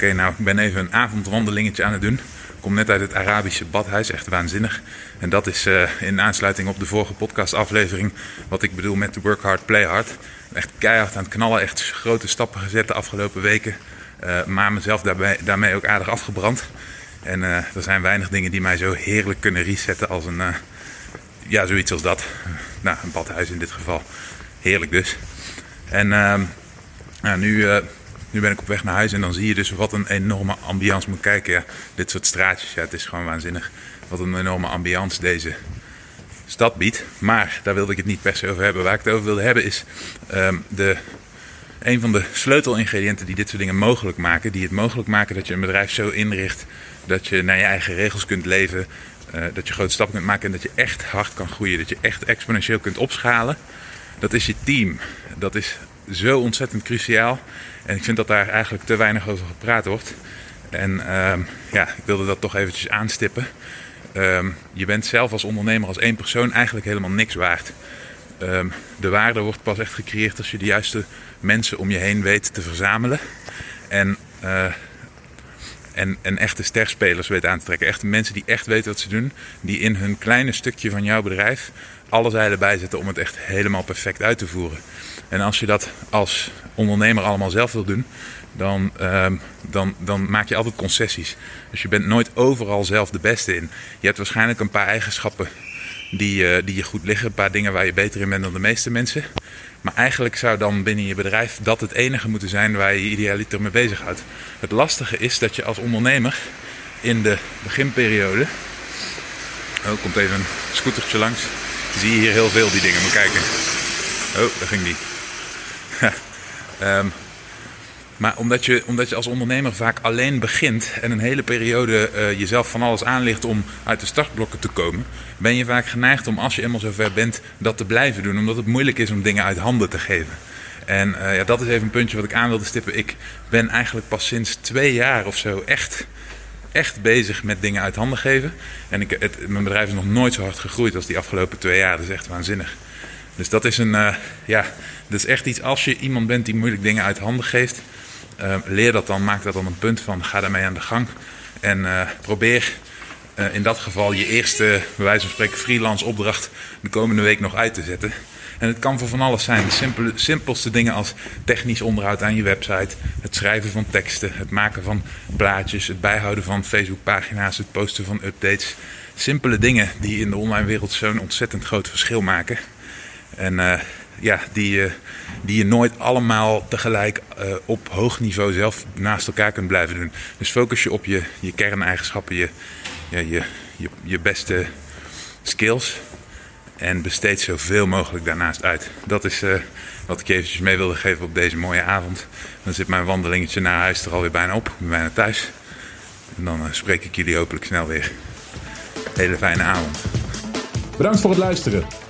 Oké, nou, ik ben even een avondwandelingetje aan het doen. Ik kom net uit het Arabische badhuis, echt waanzinnig. En dat is uh, in aansluiting op de vorige podcastaflevering wat ik bedoel met de work hard, play hard. Echt keihard aan het knallen, echt grote stappen gezet de afgelopen weken. Uh, maar mezelf daarbij, daarmee ook aardig afgebrand. En uh, er zijn weinig dingen die mij zo heerlijk kunnen resetten als een, ja, zoiets als dat. nou, een badhuis in dit geval. Heerlijk dus. En ehm, nou, nu nu ben ik op weg naar huis en dan zie je dus wat een enorme ambiance moet kijken. Ja, dit soort straatjes, ja, het is gewoon waanzinnig. Wat een enorme ambiance deze stad biedt. Maar daar wilde ik het niet per se over hebben. Waar ik het over wilde hebben is um, de, een van de sleutelingrediënten die dit soort dingen mogelijk maken. Die het mogelijk maken dat je een bedrijf zo inricht dat je naar je eigen regels kunt leven. Uh, dat je grote stappen kunt maken en dat je echt hard kan groeien. Dat je echt exponentieel kunt opschalen. Dat is je team. Dat is zo ontzettend cruciaal. En ik vind dat daar eigenlijk te weinig over gepraat wordt. En uh, ja, ik wilde dat toch eventjes aanstippen. Uh, je bent zelf als ondernemer, als één persoon, eigenlijk helemaal niks waard. Uh, de waarde wordt pas echt gecreëerd als je de juiste mensen om je heen weet te verzamelen. En, uh, en, en echte sterspelers weet aan te trekken. Echte mensen die echt weten wat ze doen. Die in hun kleine stukje van jouw bedrijf alle zeilen bijzetten om het echt helemaal perfect uit te voeren. En als je dat als ondernemer allemaal zelf wil doen, dan, uh, dan, dan maak je altijd concessies. Dus je bent nooit overal zelf de beste in. Je hebt waarschijnlijk een paar eigenschappen die, uh, die je goed liggen, een paar dingen waar je beter in bent dan de meeste mensen. Maar eigenlijk zou dan binnen je bedrijf dat het enige moeten zijn waar je je idealiter mee bezighoudt. Het lastige is dat je als ondernemer in de beginperiode. Oh, komt even een scootertje langs. Zie je hier heel veel die dingen. Moet kijken. Oh, daar ging die. um, maar omdat je, omdat je als ondernemer vaak alleen begint en een hele periode uh, jezelf van alles aanligt om uit de startblokken te komen, ben je vaak geneigd om als je eenmaal zover bent dat te blijven doen, omdat het moeilijk is om dingen uit handen te geven. En uh, ja, dat is even een puntje wat ik aan wilde stippen. Ik ben eigenlijk pas sinds twee jaar of zo echt, echt bezig met dingen uit handen geven. En ik, het, mijn bedrijf is nog nooit zo hard gegroeid als die afgelopen twee jaar. Dat is echt waanzinnig. Dus dat is, een, uh, ja, dat is echt iets, als je iemand bent die moeilijk dingen uit handen geeft, uh, leer dat dan, maak dat dan een punt van, ga daarmee aan de gang. En uh, probeer in dat geval je eerste, bij wijze van spreken, freelance opdracht de komende week nog uit te zetten. En het kan voor van alles zijn. De simpelste dingen als technisch onderhoud aan je website, het schrijven van teksten, het maken van plaatjes, het bijhouden van Facebookpagina's, het posten van updates. Simpele dingen die in de online wereld zo'n ontzettend groot verschil maken. En uh, ja, die, uh, die je nooit allemaal tegelijk uh, op hoog niveau zelf naast elkaar kunt blijven doen. Dus focus je op je, je kerneigenschappen, je, je, je, je beste skills. En besteed zoveel mogelijk daarnaast uit. Dat is wat ik eventjes mee wilde geven op deze mooie avond. Dan zit mijn wandelingetje naar huis er alweer bijna op. Ik ben bijna thuis. En dan spreek ik jullie hopelijk snel weer. Hele fijne avond. Bedankt voor het luisteren.